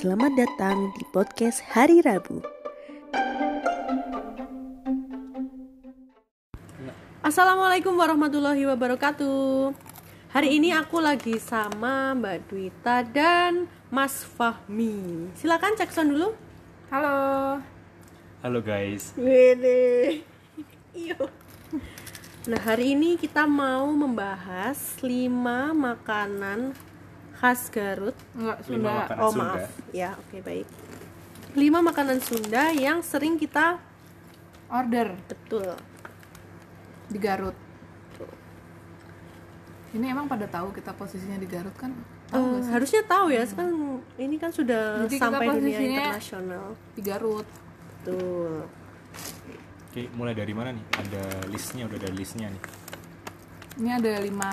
Selamat datang di podcast Hari Rabu. Assalamualaikum warahmatullahi wabarakatuh. Hari ini aku lagi sama Mbak Dwita dan Mas Fahmi. Silakan cek sound dulu. Halo. Halo guys. Wede. Iyo. Nah, hari ini kita mau membahas 5 makanan khas Garut. Enggak, Lima Sunda. makanan Oh, Sunda. maaf. Ya, oke baik. 5 makanan Sunda yang sering kita Order betul. di Garut. Ini emang pada tahu kita posisinya di Garut kan? Sih? harusnya tahu ya, sekarang ini kan sudah Jadi kita sampai dunia internasional. Di Garut. Betul. Oke, mulai dari mana nih? Ada listnya, udah ada listnya nih. Ini ada lima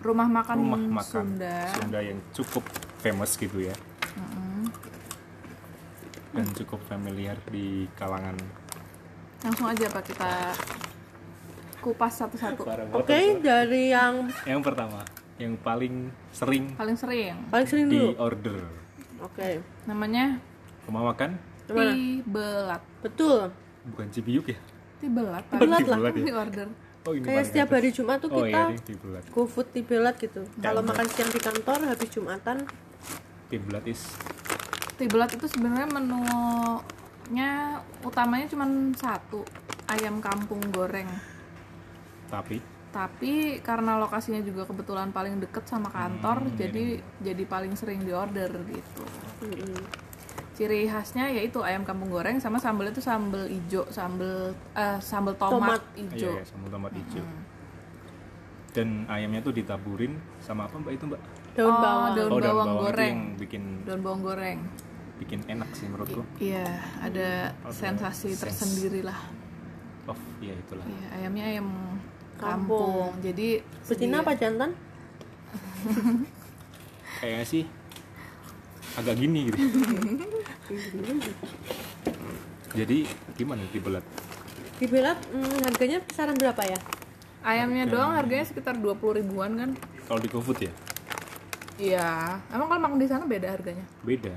rumah makan Rumah makan Sunda. yang cukup famous gitu ya. Dan cukup familiar di kalangan Langsung aja Pak kita kupas satu-satu. Oke, dari yang Yang pertama, yang paling sering Paling sering. paling sering di dulu. order Oke. Namanya rumah makan? Tibelat. Betul. bukan Cibiuk ya? Tibelat. Tibelat lah. Ya? Di order. Oh ini Kayak setiap hari Jumat tuh Oh kita iya, ini Tibelat. go food tibelat gitu. Kalau makan siang di kantor habis Jumatan. Tibelat is Tibelat itu sebenarnya menunya utamanya cuma satu ayam kampung goreng. Tapi? Tapi karena lokasinya juga kebetulan paling deket sama kantor Hmm, jadi jadi paling sering diorder gitu. Mm-mm. Ciri khasnya yaitu ayam kampung goreng sama sambal itu sambal ijo sambal eh, sambal tomat, Tomat. ijo iya, ya, sama tomat hijau. Dan ayamnya tuh ditaburin sama apa mbak itu mbak? daun Oh, bawang. daun oh, daun bawang bawang goreng. itu yang bikin daun bawang goreng bikin enak sih menurutku. iya ada Ada sensasi sense. tersendiri lah Oh iya itulah. iya ayamnya ayam Kampung. kampung, jadi Betina apa jantan? Kayaknya sih agak gini gitu. Jadi gimana dibelat? Tibelat mm, harganya kisaran berapa ya? Ayamnya doang harganya sekitar 20 ribuan kan? Kalau di GoFood ya Iya. Emang kalau makan di sana beda harganya? beda.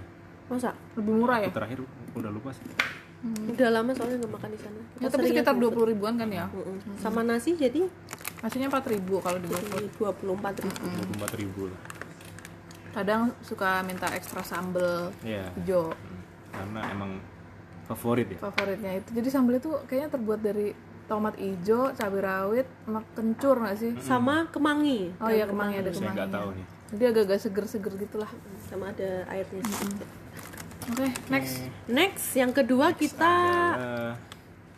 Masa? Lebih murah ya? Aku terakhir udah lupa sih. Udah lama soalnya nggak makan di sana. Ya, tapi sekitar GoFood. 20 ribuan kan ya? Mm-mm. Sama nasi jadi Nasinya 4 ribu kalau di GoFood. dua puluh empat ribu. Empat ribu lah. Kadang suka minta ekstra sambel Ya, hijau karena emang favorit ya. favoritnya itu. Jadi sambel itu kayaknya terbuat dari tomat hijau, cabai rawit, sama kencur nggak sih? Sama kemangi. Oh iya kemangi ada Saya nggak kemangi. tahu nih. Jadi agak-agak seger-seger gitulah. Sama ada airnya. Oke, next. Next, yang kedua kita Adalah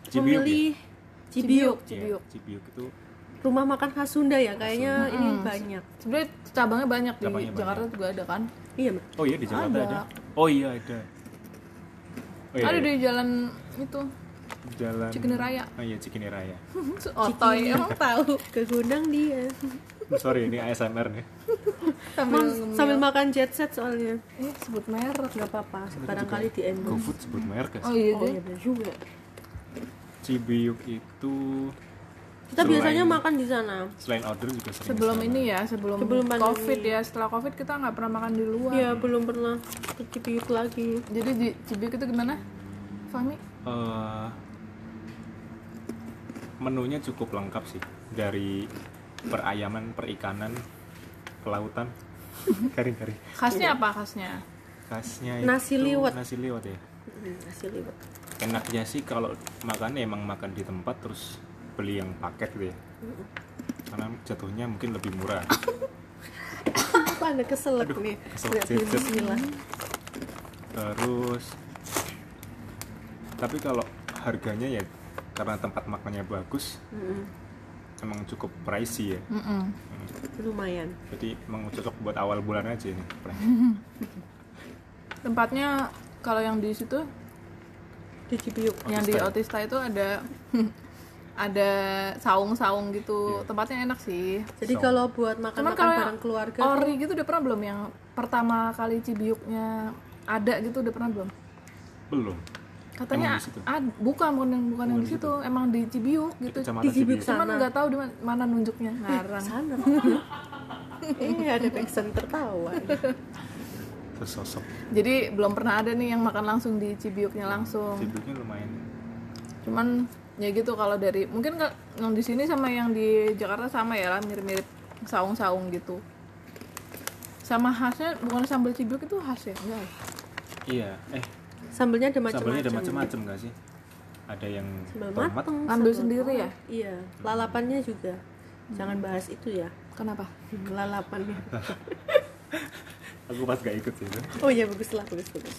Cibiuk ya? memilih Cibiuk. Iya, Cibiuk. Cibiuk itu Rumah makan khas Sunda ya, kayaknya ini banyak. Sebenarnya cabangnya banyak di Cabangnya banyak. Jakarta juga ada kan? Iya, Mbak. Oh iya di Jakarta Ada. ada. Oh iya ada. Oh iya, ada iya. di jalan itu jalan Cikini Raya. Oh iya Cikini Raya. Otoy emang tahu. Kegundang dia. Sorry ini ASMR nih. Sambil sambil makan jet set soalnya. eh sebut merek. Nggak apa-apa, barangkali di endorse. GoFood sebut merek ya. Oh iya Oh iya juga. Cibiuk itu Kita Selain- biasanya makan di sana. selain order juga sering Sebelum ke sana. ini ya, sebelum, Sebelum pandemi. covid ya. Setelah covid kita nggak pernah makan di luar. Iya, belum pernah ke Cibiuk lagi. Jadi di Cibiuk itu gimana? Fahmi? Eh, menunya cukup lengkap sih dari perayaman, perikanan, kelautan, kari-kari. Khasnya apa khasnya? Khasnya Nasi itu liwet. Nasi liwet ya. Hmm, nasi liwet. Enaknya sih kalau makan emang makan di tempat terus beli yang paket gitu ya. Karena jatuhnya mungkin lebih murah. Apa ada keselak nih? keselak bismillah. Terus tapi kalau harganya ya karena tempat makannya bagus, Mm-mm. emang cukup pricey ya. Mm-mm. Lumayan. Jadi emang cocok buat awal bulan aja ini. Tempatnya kalau yang di situ, Di Cibiuk. yang di Otista. Otista itu ada ada saung-saung gitu. Tempatnya enak sih. Jadi kalau buat makan Cuman makan bareng keluarga Ori gitu udah pernah belum yang pertama kali Cibiuknya ada gitu udah pernah belum? Belum. Katanya ad- bukan bukan yang bukan yang di situ, emang di Cibiuk gitu. Kecamatan di Cibiuk Cibiuk. Cuman sana. nggak tahu di mana, nunjuknya ngarang. sana. eh ada backsound tertawa. sesosok Jadi belum pernah ada nih yang makan langsung di Cibiuknya langsung. sibuknya lumayan Cuman ya gitu kalau dari mungkin yang di sini sama yang di Jakarta sama ya lah mirip-mirip saung-saung gitu. Sama khasnya bukan sambal Cibiuk itu khas ya? Enggak. ya? iya eh Sambelnya ada sambelnya ada macam-macam. macam-macam nggak sih ada yang Sambal tomat mateng. Ambil sambal sendiri ya? Iya. Lalapannya juga. Jangan bahas itu ya. Kenapa? Lalapannya. aku pas gak ikut sih Oh iya bagus lah bagus bagus.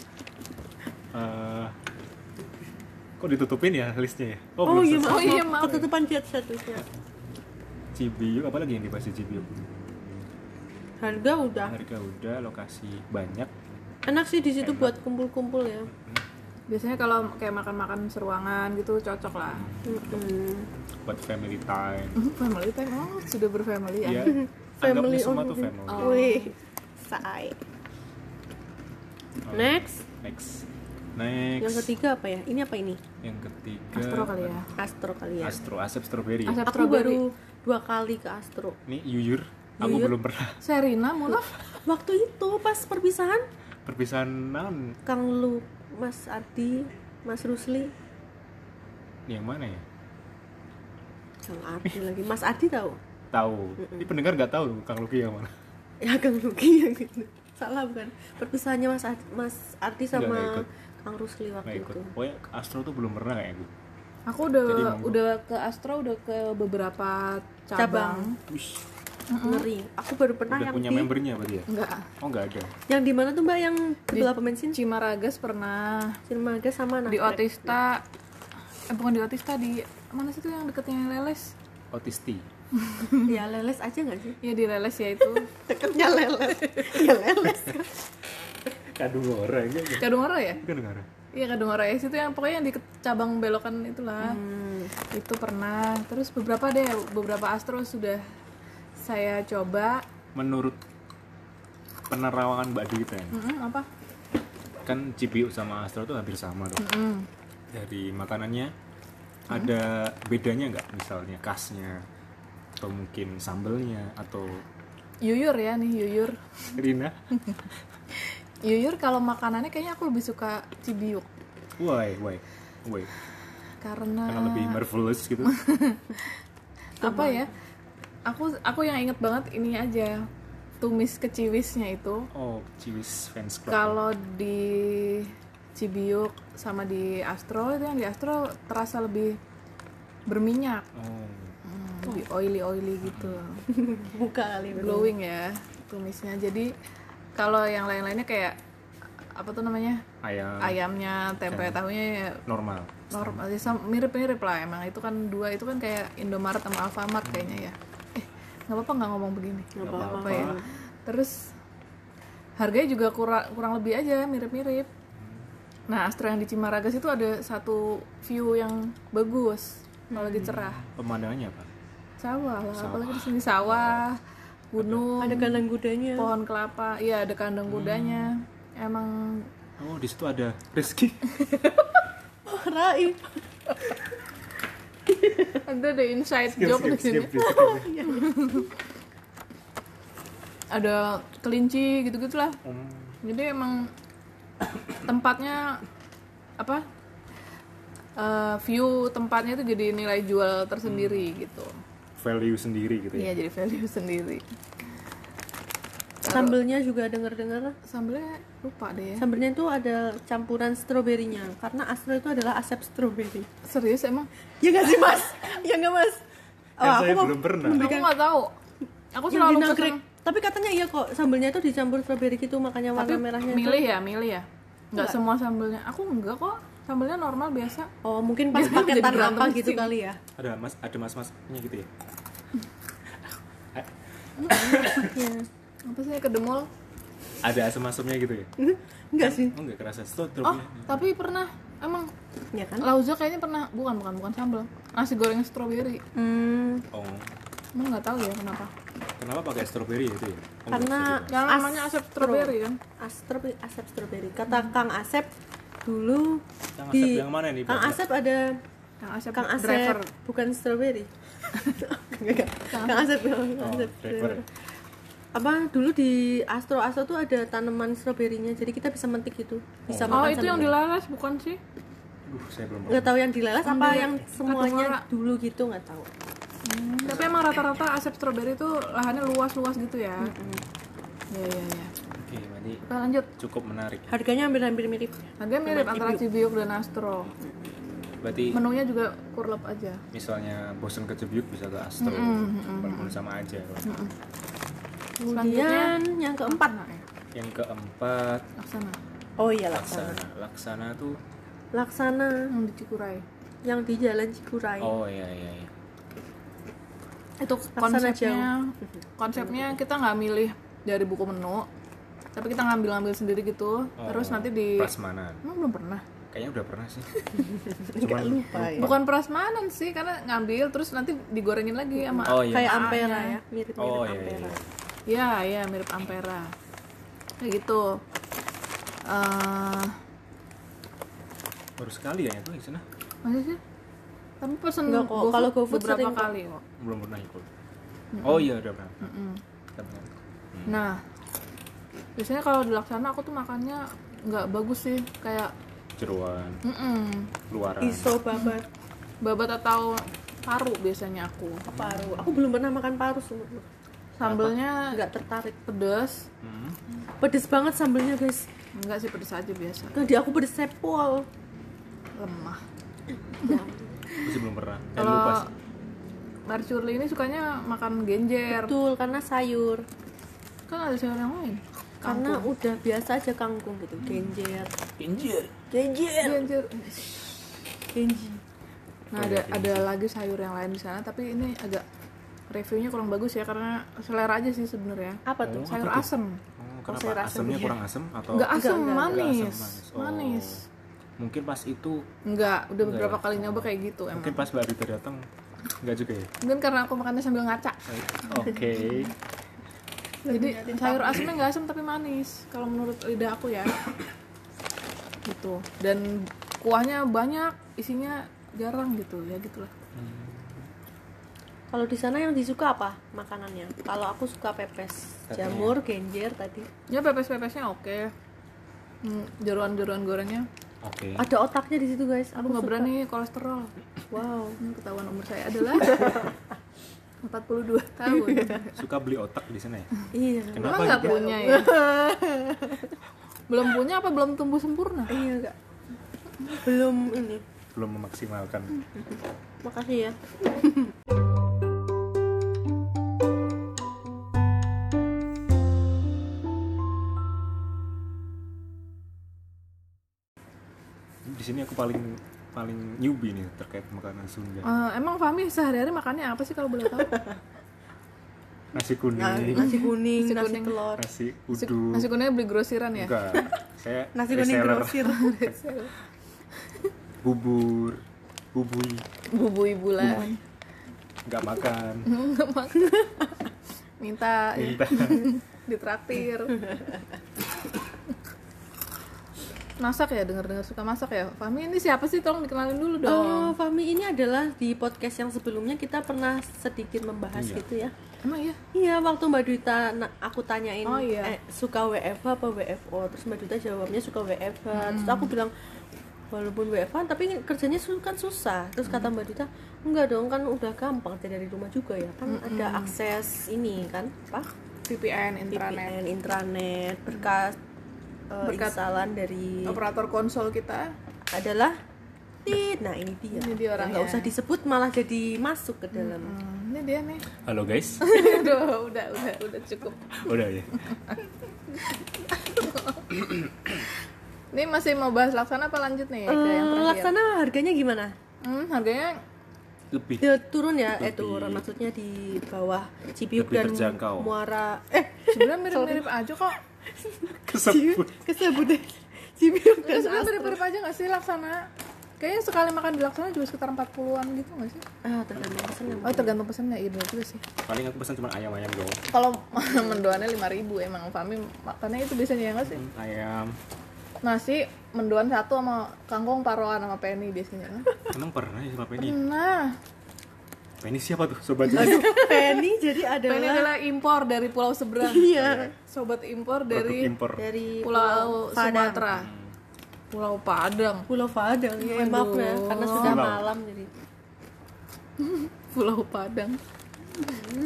Eh, kok ditutupin ya listnya ya Oh, belum iya. Oh iya, maaf. Ketutupan chat statusnya. Cibiuk apa lagi yang dibahas di Cibiuk Harga udah. harga udah lokasi banyak Enak sih di situ buat kumpul-kumpul ya. Biasanya kalau kayak makan-makan seruangan gitu cocok lah. Mm-mm. buat family time Mhm, family time, oh sudah berfamily ya. Iya, Family semua tuh family Oh. Wih, say. Oh, Next, next next yang ketiga apa ya? Ini apa ini? yang ketiga Astro kali ya. Astro kali ya. Astro Asep Strawberry ya? Asep Aku strawberry. baru dua kali ke Astro. ini Yuyur aku Yuyur. belum pernah Serina, Munaf. Waktu itu pas perpisahan, perpisahan naon Kang Lu, Mas Ardi, Mas Rusli, yang mana ya Kang Ardi lagi. Mas Ardi tahu? tahu ini pendengar nggak tahu Kang Luki yang mana Ya Kang Luki yang gitu. Salah bukan? Perpisahannya Mas Ardi, Mas Ardi sama Kang Rusli waktu ikut itu. pokoknya Astro tuh belum pernah kayak gue Aku udah Jadi udah ke Astro, udah ke beberapa cabang. Cabang. Wish, Ngeri. Aku baru pernah udah yang punya di membernya berarti ya Enggak. oh nggak ada yang di mana tuh Mbak yang sebelah pom bensin? Cimaragas pernah Cimaga sama di. Otista. Eh bukan di Otista di mana sih tuh yang deketnya Leles? Otisti Ya leles aja nggak sih? Ya di Leles ya itu. Deketnya leles. ya leles. kadung orang ya Kadungoro ya? kan negara Iya Kadungoro ya itu yang pokoknya yang di cabang belokan itulah. Hmm. Itu pernah. Terus beberapa deh, beberapa Astro sudah saya coba. menurut penerawangan Mbak Dwi ya, Mm-mm, apa? kan Cibiuk sama Astro tuh hampir sama tuh Mm. dari makanannya ada bedanya nggak misalnya khasnya atau mungkin sambelnya atau Yuyur ya nih Yuyur. Rina Yuyur kalau makanannya kayaknya aku lebih suka Cibiuk. Why why why karena karena lebih marvelous gitu. Apa ya? Aku aku yang inget banget ini aja tumis keciwisnya itu. oh Ciwis fans club. Kalau di Cibiuk sama di Astro itu yang di Astro terasa lebih berminyak, oh. Hmm, lebih oily oily gitu, Buka kali glowing ya tumisnya. Jadi kalau yang lain-lainnya kayak apa tuh namanya? Ayam. Ayamnya, tempe tahunya ya normal. normal. Sih sam- mirip-mirip lah. Emang itu kan dua itu kan kayak Indomaret sama Alfamart kayaknya ya. Eh nggak apa-apa nggak ngomong begini. Nggak apa-apa. apa ya terus harganya juga kurang kurang lebih aja mirip-mirip. Nah Astro yang di Cimaragas itu ada satu view yang bagus kalau lagi cerah pemandangannya apa? Sawah lah Sawah. apalagi di sini sawah gunung Ada kandang kudanya. pohon kelapa. Iya ada kandang kudanya. Emang oh di situ ada Rizky. Oh, Raif. ada ada inside Skip, joke di sini. skip, skip, skip. ada kelinci gitu gitulah Hmm, jadi emang tempatnya apa? Eh, view tempatnya itu jadi nilai jual tersendiri gitu value sendiri gitu ya. iya jadi value sendiri. Sambelnya juga denger-dengar. sambelnya lupa deh. Ya Sambelnya itu ada campuran stroberinya karena Astro itu adalah asap stroberi. serius emang? Ya nggak sih mas? Ya nggak mas? kan saya mau belum pernah. aku nggak tahu. Aku selalu pesen Tapi katanya iya kok sambelnya itu dicampur stroberi gitu makanya warna tapi merahnya milih itu. ya milih ya. Nggak semua sambelnya. Aku enggak kok sambelnya normal biasa. Oh mungkin pas paketan apa gitu sini. kali ya? ada mas ada mas masnya gitu ya? Iya. apa sih ke mall? Ada asam asamnya gitu ya? Enggak sih. oh nggak kerasa. Oh strawberry tapi pernah emang Ya kan? lauza kayaknya pernah bukan bukan bukan sambal nasi goreng strawberry. Hmm, oh. Emang nggak tahu ya kenapa. Kenapa pakai strawberry itu ya? Oh, karena Karena namanya asap strawberry kan? Astro asap stroberi. Kata Kang Asep dulu Kang di Asep yang mana nih, Kang? Asep ada Kang Asep Kang Asep driver bukan strawberry. Kang Asep, Kang oh, Asep. driver apa dulu di Astro Astro tuh ada tanaman stroberinya jadi kita bisa metik gitu bisa Oh makan itu sambil yang dilalas bukan sih? Duh, saya belum nggak tahu yang dilelas apa yang semuanya dulu gitu nggak tahu Tapi emang rata-rata asep stroberi itu lahannya luas-luas gitu ya. Iya iya iya. Oke, berarti Kita lanjut. cukup menarik. harganya hampir-hampir mirip Harganya mirip antara Cibiuk dan Astro. Berarti Menunya juga kurlep aja. misalnya bosen ke Cebiuk bisa ke Astro. Walaupun sama aja. kemudian yang keempat ya. Yang keempat Laksana. oh iya laksana Laksana. Laksana tuh laksana Yang di Cikuray. yang di Jalan Cikuray oh iya iya iya. Itu Laksana konsepnya konsepnya kita nggak milih dari buku menu. Tapi kita ngambil-ngambil sendiri gitu. Terus Oh, nanti di prasmanan. Emang belum pernah. Kayaknya udah pernah sih. nggak lupa ya Bukan prasmanan sih karena ngambil terus nanti digorengin lagi sama Oh iya. kayak ampera ya mirip-mirip Oh iya, ampera iya. Ya, ya mirip Ampera. Kayak gitu. Eh, Baru sekali ya itu di sana. masih sih? Tapi pesen Enggak kok, kalau GoFood beberapa sering kok. kali kok. Belum pernah ikut. Oh iya udah pernah. Kita pernah. Nah, biasanya kalau dilaksana aku tuh makannya nggak bagus sih, kayak Jeruan, mm luaran. iso babat babat atau paru biasanya aku. paru aku belum pernah makan paru seumur Sambelnya nggak tertarik pedas, Hmm. pedes banget sambelnya guys enggak sih pedas aja biasa, tadi aku pedes sepol lemah. Masih belum pernah. Eh, lupa sih. Marcurli ini sukanya makan genjer, betul karena sayur kan ada sayur yang lain. Karena udah biasa aja kangkung gitu genjer Injir. genjer Genjer. genji Nah ada ada lagi sayur yang lain di sana, tapi ini agak reviewnya kurang bagus ya karena selera aja sih sebenarnya. apa tuh Sayur asem, Oh, kenapa? sayur asem, Asemnya iya. kurang asem atau nggak asem enggak, Nggak manis, asem, manis. Oh. manis. Mungkin pas itu, Enggak, udah Enggak beberapa ya? kali nyoba kayak gitu emang. mungkin pas Mbak Rita datang nggak juga ya. Mungkin karena aku makannya sambil ngaca. Oke. Jadi sayur asemnya nggak asem tapi manis kalau menurut lidah aku ya. gitu. Dan kuahnya banyak, isinya jarang gitu ya gitulah. kalau di sana yang disuka apa makanannya kalau aku suka pepes jamur genjer tadi Ya pepes-pepesnya oke. Hmm, jeruan-jeruan gorengnya. Oke. ada otaknya di situ guys Aku nggak berani kolesterol. wow Hmm, ketahuan umur saya adalah 42 tahun. Suka beli otak di sana ya? iya Kenapa? nggak punya ya? belum punya apa belum tumbuh sempurna? iya enggak belum ini Belum memaksimalkan. makasih ya Di sini aku paling paling newbie nih terkait makanan Sunda. Eh, emang Fahmi sehari-hari makannya apa sih kalau boleh tahu? Nasi kuning, Nah, nasi kuning Nasi nasi kuning. telur nasi Nasi, uduk. nasi kuningnya beli grosiran ya? Enggak. Saya nasi kuning grosir bubur, bubui, Bubui bulan. nggak makan. Nggak makan. Minta Minta. ditraktir. Masak ya, dengar-dengar suka masak ya. Fahmi ini siapa sih? Tolong dikenalin dulu dong. Oh, Fahmi ini adalah di podcast yang sebelumnya kita pernah sedikit membahas Iya. gitu ya. Emang iya? Iya, waktu Mbak Duita na- aku tanyain Oh, iya. eh, suka WFH apa WFO, terus Mbak Duita jawabnya suka WFH. Terus Hmm. aku bilang walaupun WFH tapi kerjanya kan susah. Terus kata Mbak Duita, enggak dong kan udah gampang kerja dari rumah juga ya. Kan Hmm. ada akses ini kan, apa? VPN, intranet. VPN, intranet, berkat eh, Berkat instalan dari Operator konsol kita. adalah Tit. Nah, ini dia. Ini dia orangnya. nggak usah disebut malah jadi masuk ke dalam. Hmm, ini dia nih. Halo guys. udah, udah, udah, udah cukup. Udah ya. Ini masih mau bahas laksana apa lanjut nih yang Eh, terakhir? laksana harganya gimana? Hmm, harganya Lebih Ya, turun ya, eh Lebih- turun maksudnya di bawah Cibiuk Lebih dan terjangkau. Muara. Eh, sebenarnya mirip-mirip aja kok. Kesebut. kesebut deh. Ya, dan sebenarnya mirip-mirip aja gak sih laksana? Kayaknya sekali makan di laksana juga sekitar 40-an gitu gak sih? Ah, tergantung pesan yang Oh tergantung pesannya, iya bener juga sih Paling aku pesan cuma ayam-ayam doang. Kalau mendoannya 5000 emang Fahmi makannya itu biasanya ya gak sih? Ayam. Nasi mendoan satu sama kangkung paroan sama penny biasanya kan? Emang pernah ya sama Penny? Nah, Penny siapa tuh? Sobat Aduh, Penny jadi adalah, Penny adalah impor dari pulau seberang. Iya. Sobat impor dari impor. dari pulau Padang. Sumatera. Pulau Padang. Pulau Padang ya maaf ya karena sudah Pulau. malam jadi. Pulau Padang.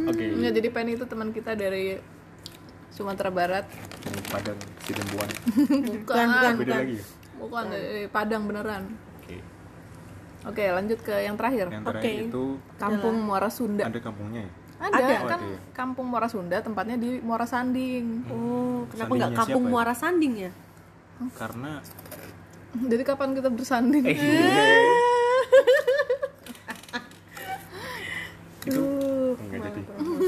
Oke. Nggak, jadi Penny itu teman kita dari Sumatera Barat. Padang Sidembuan. Bukan. Bukan, beda lagi ya? Bukan dari Padang beneran oke lanjut ke yang terakhir. Yang terakhir Oke. itu Kampung Muara Sunda. Ada kampungnya ya? Ada, Ada. kan Oh, ada ya? Kampung Muara Sunda tempatnya di Muara Sanding. Oh kenapa nggak kampung siapa ya? Muara Sanding ya? Karena jadi kapan kita bersanding? Eh itu enggak jadi.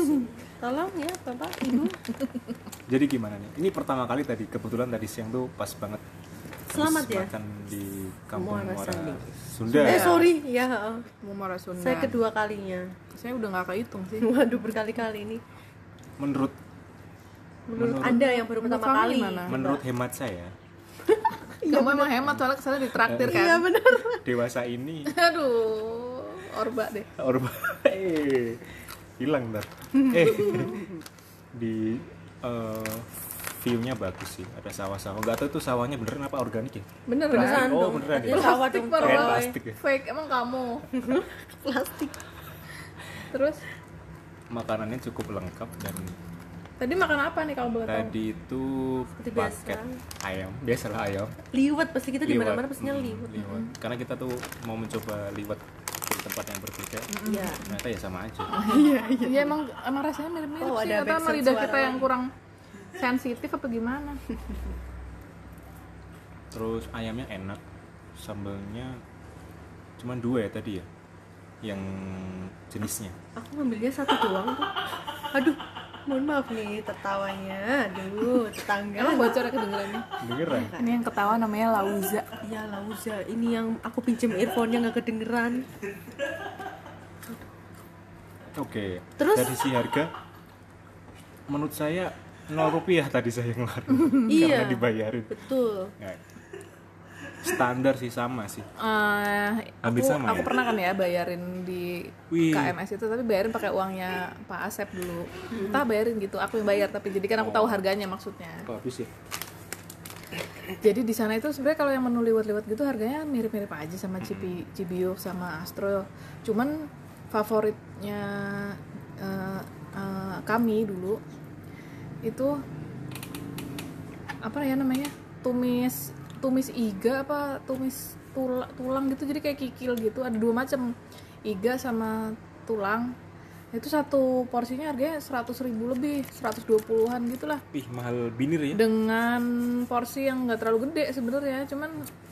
tolong ya bapak ibu. Jadi gimana nih? Ini pertama kali tadi kebetulan tadi siang tuh pas banget Selamat ya. makan di kampung Muara. Sunda. Eh sorry. Ya Muara Sunda. Saya kedua kalinya. Saya udah nggak kehitung sih. Waduh berkali-kali ini. Menurut menurut anda yang baru Menurut pertama kali gimana? menurut hemat saya. Kamu emang hemat soalnya ke sana ditraktir kan. iya benar. Dewasa ini. Aduh orba deh. Orba. Eh hilang ntar eh di eh, view-nya bagus sih ada sawah-sawah. Nggak tahu tuh sawahnya beneran apa organik ya? Bener beneran. Kan Oh, beneran. ya? Plastik coy. plastik ya? Fake emang kamu? Plastik. Terus? Makanannya cukup lengkap dan tadi makan apa nih kalau boleh tahu? tadi itu Seperti biasa. paket ayam. Biasalah ayam. Liwet pasti kita di mana-mana pastinya Hmm, liwet. liwet. karena kita tuh mau mencoba liwet di tempat yang berbeda. Iya. Ternyata ya sama aja. Iya emang emang rasanya mirip-mirip Oh, sih. ada backsound lidah kita yang lagi. kurang sensitif apa gimana? Terus ayamnya enak sambelnya cuma dua ya tadi ya yang jenisnya. Aku ngambilnya satu doang tuh. Aduh mohon maaf nih tertawanya. Aduh tetangga. Emang bocor ya kedengerannya? Beneran. Ini yang ketawa namanya Lauza. Ya Lauza. Ini yang aku pinjem earphone-nya nggak kedengeran. Oke Terus? dari si harga menurut saya nol rupiah tadi saya ngeluarin Iya. karena dibayarin betul Nggak. standar sih sama sih Eh, Hampir aku, sama aku ya? pernah kan ya bayarin di Wih. KMS itu tapi bayarin pakai uangnya Pak Asep dulu entah bayarin gitu aku yang bayar tapi jadi kan aku tahu harganya maksudnya kok habis ya jadi di sana itu sebenarnya kalau yang menu liwat-liwat gitu harganya mirip-mirip aja sama Cibi, Cibio sama Astro cuman favoritnya eh, eh, kami dulu itu apa ya namanya tumis tumis iga apa tumis tula- tulang gitu jadi kayak kikil gitu ada dua macam iga sama tulang. Itu satu porsinya harganya 100.000 ribu lebih 120-an gitulah. Ih mahal binir ya. Dengan porsi yang nggak terlalu gede sebenarnya cuman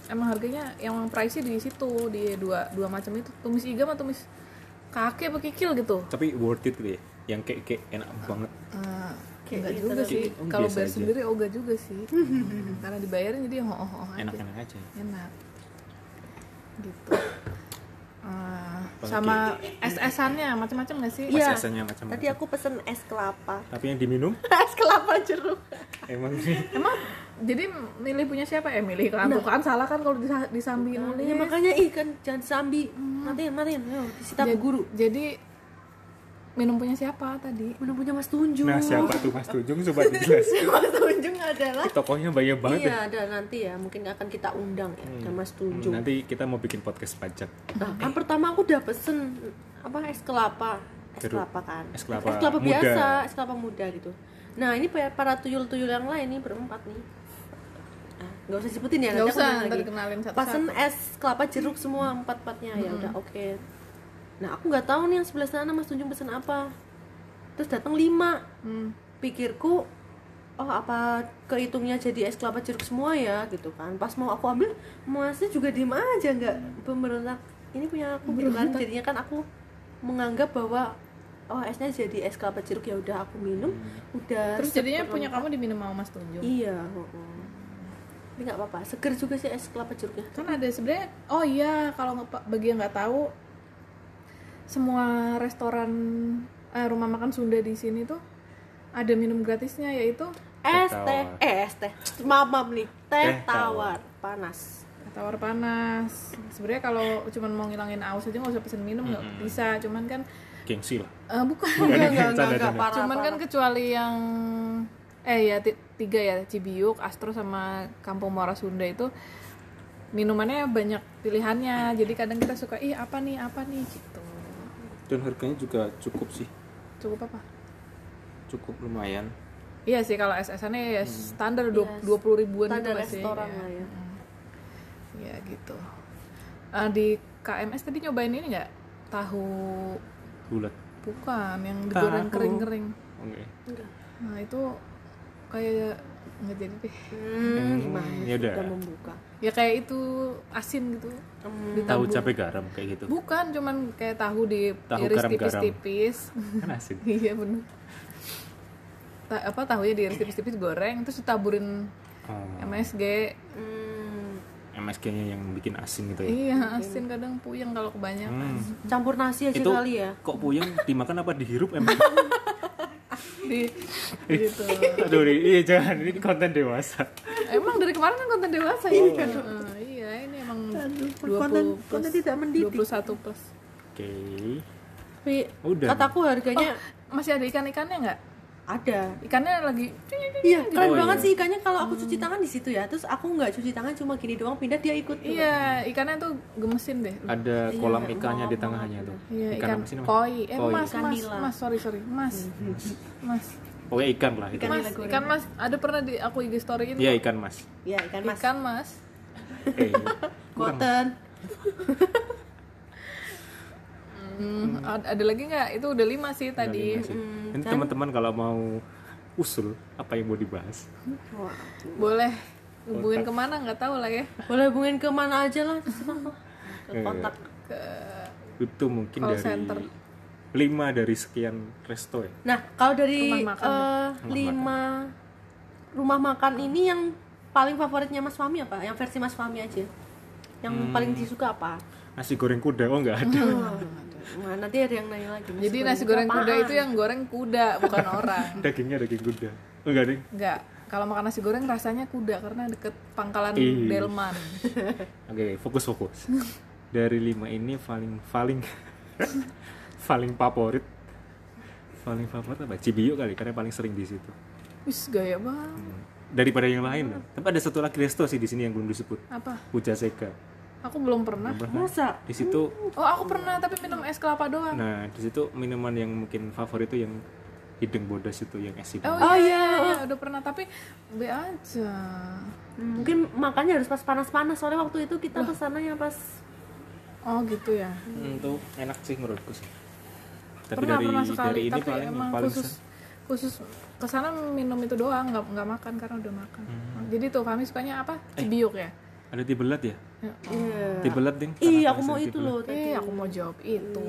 emang harganya yang pricey di situ di dua dua macam itu tumis iga sama tumis kaki apa kikil gitu. Tapi worth it gitu ya yang kayak kayak enak banget. Eh, Kayak enggak gitu juga sih. Oh, kalau bayar aja. sendiri oga juga sih. Karena dibayarin jadi oh oh aja. Enak-enak aja. Enak. Gitu. Eh, sama es-esannya macam-macam nggak sih? Iya. Macam-macam. tadi aku pesen es kelapa. Tapi yang diminum? Es kelapa jeruk. Emang sih. Emang jadi milih punya siapa ya? Milih kan tuh kan salah kan kalau disa- disambi nulis. ya makanya ih kan jangan sambi matiin matiin. Ayo disita Jadi- guru. jadi minum punya siapa tadi? Mana punya Mas Tunjung. Nah siapa tuh mas Tunjung? Coba dijelasin Mas Tunjung adalah tokohnya banyak banget ya. iya ada nanti ya. Mungkin akan kita undang ya ada Mas Hmm, Tunjung. nanti kita mau bikin podcast pajak. Nah, kan pertama aku udah pesen apa es kelapa, es Jeruk. kelapa kan, Es kelapa muda. biasa, es kelapa muda gitu. Nah ini pa- para tuyul-tuyul yang lain nih berempat nih, Ah, nggak usah sebutin ya, aku usah, ntar lagi. kenalin satu-satu. Pesen es kelapa jeruk semua empat empatnya ya udah oke. Nah aku nggak tahu nih yang sebelah sana Mas Tunjung pesen apa. Terus datang lima, hmm. pikirku oh apa kehitungnya jadi es kelapa jeruk semua ya? Gitu kan. Pas mau aku ambil masnya juga diem aja nggak pemberontak. Ini punya aku gitu kan. Jadinya kan aku menganggap bahwa oh esnya jadi es kelapa jeruk ya udah aku minum. Udah terus jadinya punya kamu diminum sama Mas Tunjung? Iya oh, oh. ini nggak apa-apa seger juga sih es kelapa jeruknya. Kan ada sebenarnya oh iya kalau bagi yang nggak tahu semua restoran eh, rumah makan Sunda di sini tuh ada minum gratisnya yaitu es Teh. Teh eh es teh. Maaf maaf nih. Teh Teh tawar. panas. Tawar panas. Sebenarnya kalau cuman mau ngilangin aus aja nggak usah pesen minum nggak bisa. Cuman kan gengsi lah. Eh, bukan. Enggak enggak enggak, Canda, enggak canda. parah cuman kan parah. kecuali yang eh ya ti- tiga ya Cibiuk, Astro sama Kampung Muara Sunda itu minumannya banyak pilihannya. Jadi kadang kita suka ih apa nih apa nih? Gitu dan harganya juga cukup sih. Cukup apa? Cukup lumayan. Iya sih kalau SS-nya ya standar dua puluh ribuan standar gitu sih. restoran Iya. lah ya. Ya gitu. Eh, di KMS tadi nyobain ini nggak? Tahu bulat. Bukan yang digoreng kering-kering. Oke. Nah itu kayak nggak jadi deh. Hmm, gimana ya udah. membuka? Ya kayak itu asin gitu. Hmm, tahu capek garam kayak gitu? Bukan cuman kayak tahu di Tahu iris tipis-tipis. Kan asin. Iya bener. Ta- apa tahunya diiris tipis-tipis goreng terus ditaburin oh, MSG hmm, MSG-nya yang bikin asin gitu ya? Iya asin kadang puyeng kalau kebanyakan. Hmm. campur nasi aja itu kali ya. kok puyeng? Dimakan apa? Dihirup emang di gitu. Aduh ini- iya jangan ini konten dewasa. Emang dari kemarin kan konten dewasa ya? Kan Eh, iya ini emang 20 konten- plus, konten tidak mendidik. 21 plus. Oke. Tapi Udah. kataku harganya masih ada ikan-ikannya nggak ada. Ikannya lagi iya keren Oh, banget iya. sih ikannya. Kalau aku cuci tangan di situ ya terus aku nggak cuci tangan cuma gini doang pindah dia ikut tuh. iya ikannya tuh gemesin deh. Ada kolam ikannya di tengahnya tuh. Iya ikan, ikan, koi. Eh Koi. mas Ikan mas nila. mas sorry sorry. Mas. Mas. Pokoknya ikan lah itu. Ikan mas ikan mas. Ada pernah di aku IG storyin iya ikan mas. Iya ikan mas. Ikan mas. Eh Cotton. Hmm, ad- ada lagi nggak? Itu udah lima sih tadi. Lima sih. Ini teman-teman kalau mau usul apa yang mau dibahas? Wah. boleh hubungin ke mana? Nggak tahu lah ya. Boleh hubungin ke mana aja lah ke Iya. kontak. Ke itu mungkin Call dari center. lima dari sekian resto ya? Nah kalau dari Rumah makan. eh, lima rumah makan ini yang paling favoritnya Mas Fahmi apa? Yang versi Mas Fahmi aja. Yang Hmm. paling disuka apa? Nasi goreng kuda oh nggak ada Nah, nanti ada yang nanya lagi jadi nasi goreng kuda itu yang goreng kuda bukan orang. Dagingnya daging kuda. Oh, enggak ding? Nggak kalau makan nasi goreng rasanya kuda karena deket pangkalan Ih. delman. Oke fokus fokus. Dari lima ini paling paling paling favorit paling favorit apa? Cibiu kali karena paling sering di situ. Wis gaya banget. Hmm. daripada yang lain. Tapi ada satu lagi resto sih di sini yang belum disebut. Apa? Pujaseka aku belum pernah masa di situ oh aku pernah tapi minum es kelapa doang nah di situ minuman yang mungkin favorit itu yang hidung bodas itu yang es hidung Oh, Oh, iya, iya. iya, udah pernah tapi be aja. Hmm, mungkin makannya harus pas panas-panas soalnya waktu itu kita ke sananya pas Oh gitu ya. Hmm, itu enak sih menurutku sih tapi pernah dari pernah sekali dari ini tapi paling emang paling khusus se- khusus ke sana minum itu doang nggak nggak makan karena udah makan. Hmm. Jadi tuh kami sukanya apa? Eh. Cibiuk ya. ada tibelat ya Ya. iya tibelat ding Ih, Karena aku mau itu loh tadi. Eh, aku mau jawab itu.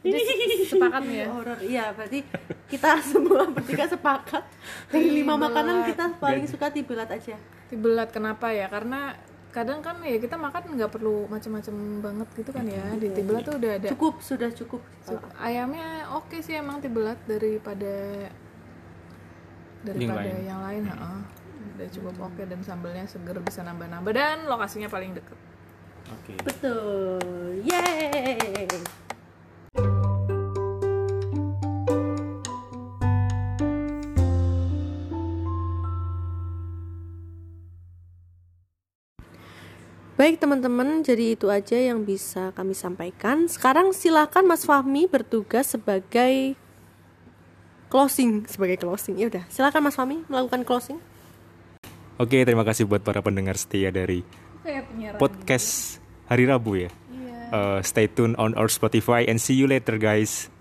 Jadi se- sepakat ya. horor iya berarti kita semua bertiga sepakat dari lima makanan kita paling suka tibelat aja Tibelat kenapa ya? Karena kadang kan ya kita makan nggak perlu macam-macam banget gitu kan ya. Di tibelat tuh udah ada cukup sudah cukup ayamnya oke sih emang tibelat daripada daripada lain. yang lain heeh. Udah cukup oke dan sambelnya seger bisa nambah-nambah dan lokasinya paling deket oke betul yeay Baik teman-teman, jadi itu aja yang bisa kami sampaikan. Sekarang silakan Mas Fahmi bertugas sebagai closing, sebagai closing. Ya udah, silakan Mas Fahmi melakukan closing. Oke terima kasih buat para pendengar setia dari podcast hari Rabu ya. Iya. Uh, stay tune on our Spotify and see you later guys